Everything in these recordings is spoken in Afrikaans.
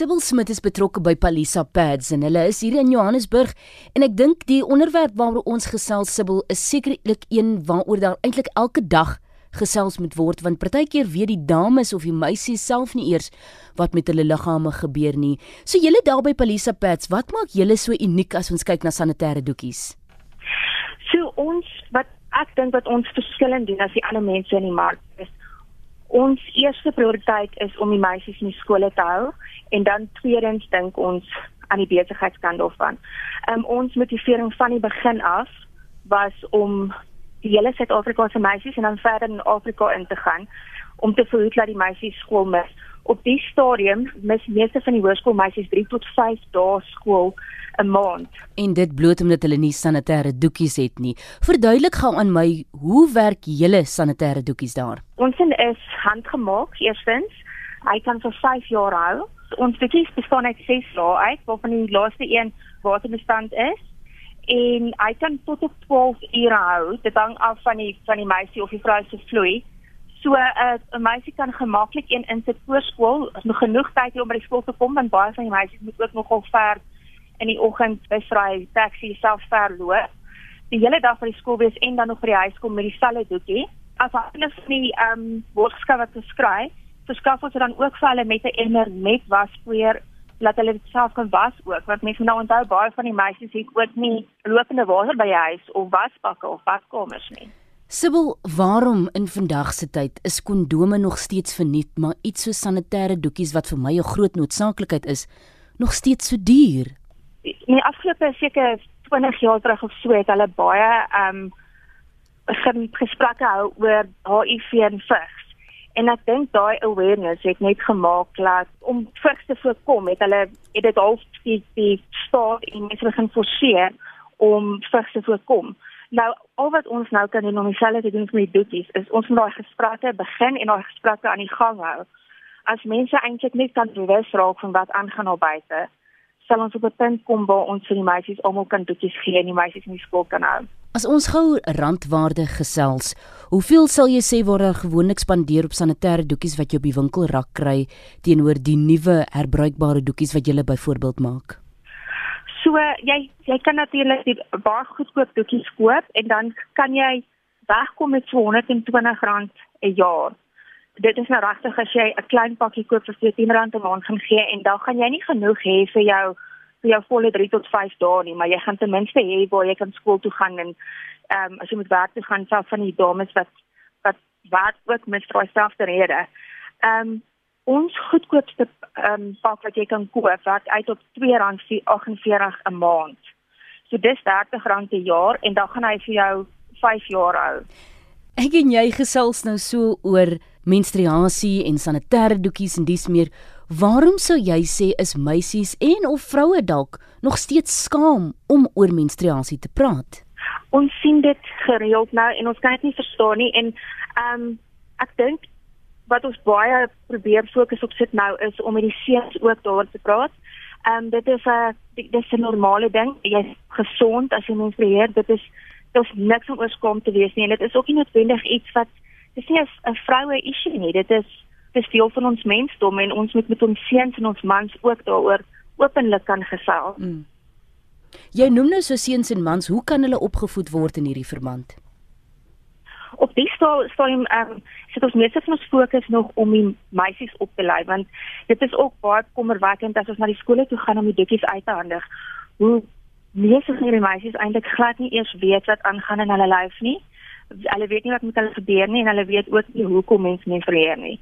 Sibyl Smit is betrokke by Palisa Pads en hulle is hier in Johannesburg en ek dink die onderwerp waaroor ons gesels Sibyl is sekerlik een waaroor daar eintlik elke dag gesels moet word want partykeer weet die dames of die meisies self nie eers wat met hulle liggame gebeur nie. So julle daar by Palisa Pads, wat maak julle so uniek as ons kyk na sanitêre doekies? So ons wat ek dink wat ons verskillend doen as die ander mense in die mark is ons eerste prioriteit is om die meisies in die skole te hou en dan tweedens dink ons aan die besigheidskant daarvan. Um, ons motivering van die begin af was om die hele Suid-Afrika se meisies en dan verder in Afrika in te gaan om te verhoed dat die meisies skool mis. Op die stadium mis meeste van die hoërskoolmeisies 3 tot 5 dae skool 'n maand. En dit bloot omdat hulle nie sanitêre doekies het nie. Verduidelik gou aan my, hoe werk julle sanitêre doekies daar? Ons is handgemaak eerstens. Hy kan vir 5 jaar hou. Ons doekies bestaan uit 6 lae uit, waarvan die laaste een waterbestand is en hy kan tot op 12 ure hou. Dit hang af van die van die meisie of die vrou se vloei. So uh, 'n meisie kan gemaklik een insit voor skool, is nog genoeg tyd om by die skool te kom want baie van die meisies moet ook nogal ver in die oggend by vry taxi self verloop. Die hele dag by die skool wees en dan nog by die huis kom met dieselfde doekie. As hulle van die ehm um, woordskryf wat geskryf, verskaf ons dan ook vir hulle met 'n emmer met waspoeier laat hulle dit self kan was ook want mense nou onthou baie van die meisies het ook nie lopende water by die huis of wasbakke of badkamers nie. Sibyl, waarom in vandag se tyd is kondome nog steeds verniet, maar iets so sanitêre doekies wat vir my 'n groot noodsaaklikheid is, nog steeds so duur? In die afgelope seker 20 jaar terug of so het hulle baie ehm um, gesprekke hou oor HIV en vigs. En ek dink daai awareness het net gemaak dat om vigs te voorkom, het hulle het dit half die, die staat en mense begin forceer om vigs te voorkom. Nou al wat ons nou kan doen om dieselfde te doen met die doekies is ons moet daai gesprekke begin en daai gesprekke aan die gang hou. As mense eintlik net kan bewus raak van wat aangaan op buite, sal ons op 'n punt kom waar ons vir die meisies almal kan doetjies gee en die meisies in die skool kan hou. As ons gou randwaarde gesels, hoeveel sal jy sê word daar gewoonlik spandeer op sanitêre doekies wat jy op die winkelrak kry teenoor die nuwe herbruikbare doekies wat jy byvoorbeeld maak? So jy jy kan natuurlik die baie goedkoop doekies koop en dan kan jy wegkom met R220 'n jaar. Dit is nou regtig as jy 'n klein pakkie koop vir R14 'n maand gaan gee en dan gaan jy nie genoeg hê vir jou vir jou volle 3 tot 5 dae nie, maar jy gaan ten minste hê waar jy kan skool toe gaan en ehm um, as jy moet werk toe gaan self van die dames wat wat wat ook met daai selfde rede. Ehm um, ons goedkoopste ehm um, pak wat jy kan koop wat uit op R2.48 'n maand. So dis R30 'n jaar en dan gaan hy vir jou 5 jaar hou. Ek en jy gesels nou so oor menstruasie en sanitêre doekies en dis meer Waarom sou jy sê is meisies en of vroue dalk nog steeds skaam om oor menstruasie te praat? Ons sien dit gereeld nou en ons kan dit nie verstaan nie en ehm um, ek dink wat ons baie probeer fokus op sit nou is om met die seuns ook daaroor te praat. Ehm um, dit is 'n dit is 'n normale ding. Jy's gesond as jy. Dit is dit is niks om oor skaam te wees nie en dit is ook nie noodwendig iets wat dis nie 'n vroue issue nie. Dit is dis deel van ons mensdom en ons moet met ons seuns en ons mans ook daaroor openlik kan gesels. Mm. Jy noem nou so seuns en mans, hoe kan hulle opgevoed word in hierdie verband? Op die stadium ehm um, sit ons meeste van ons fokus nog om die meisies op te lei want dit is ook baie kommerwekkend as ons na die skole toe gaan om die dikkies uit te handig. Hoe meeste van die meisies eintlik glad nie eers weet wat aangaan in hulle lyf nie. Hulle weet nie wat met hulle gebeur nie en hulle weet ook nie hoekom mense nie verleer nie.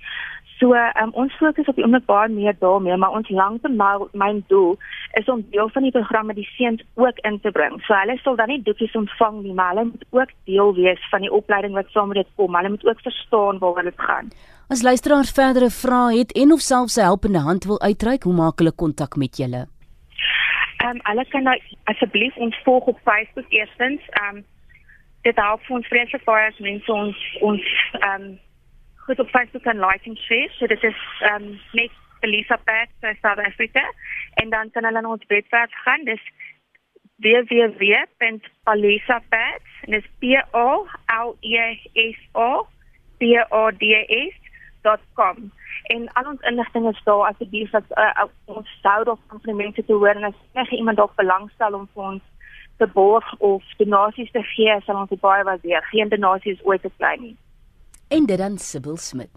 So um, ons fokus op die oomblik baie meer daarmee, maar ons langtermyn doel is om deel van die programme die seuns ook in te bring. So hulle sal dan nie doekies ontvang nie, maar hulle moet ook deel wees van die opleiding wat saam met dit kom. Hulle moet ook verstaan waaroor dit gaan. As luisteraars verdere vrae het en of selfs 'n helpende hand wil uitreik, hoe maak hulle kontak met julle? Ehm um, hulle kan nou asseblief ons volg op Facebook eerstens. Ehm um, dit help vir ons vreeslik baie as mense ons ons ehm um, goed op Facebook kan like en share. So dit is ehm um, net Elisa Pat van South Africa en dan kan hulle na ons webwerf gaan. Dis www.palisapats en dis P O L E S O P O D S sibbelsmit.com en al ons inligting is daar asseblief dat uh, ons sou daar van mense te hoor en as enige iemand dalk belangstel om vir ons te borg of donasies te gee, sal ons baie waardeer. Geen donasie is ooit te klein nie. En dit dan Sibbel Smit.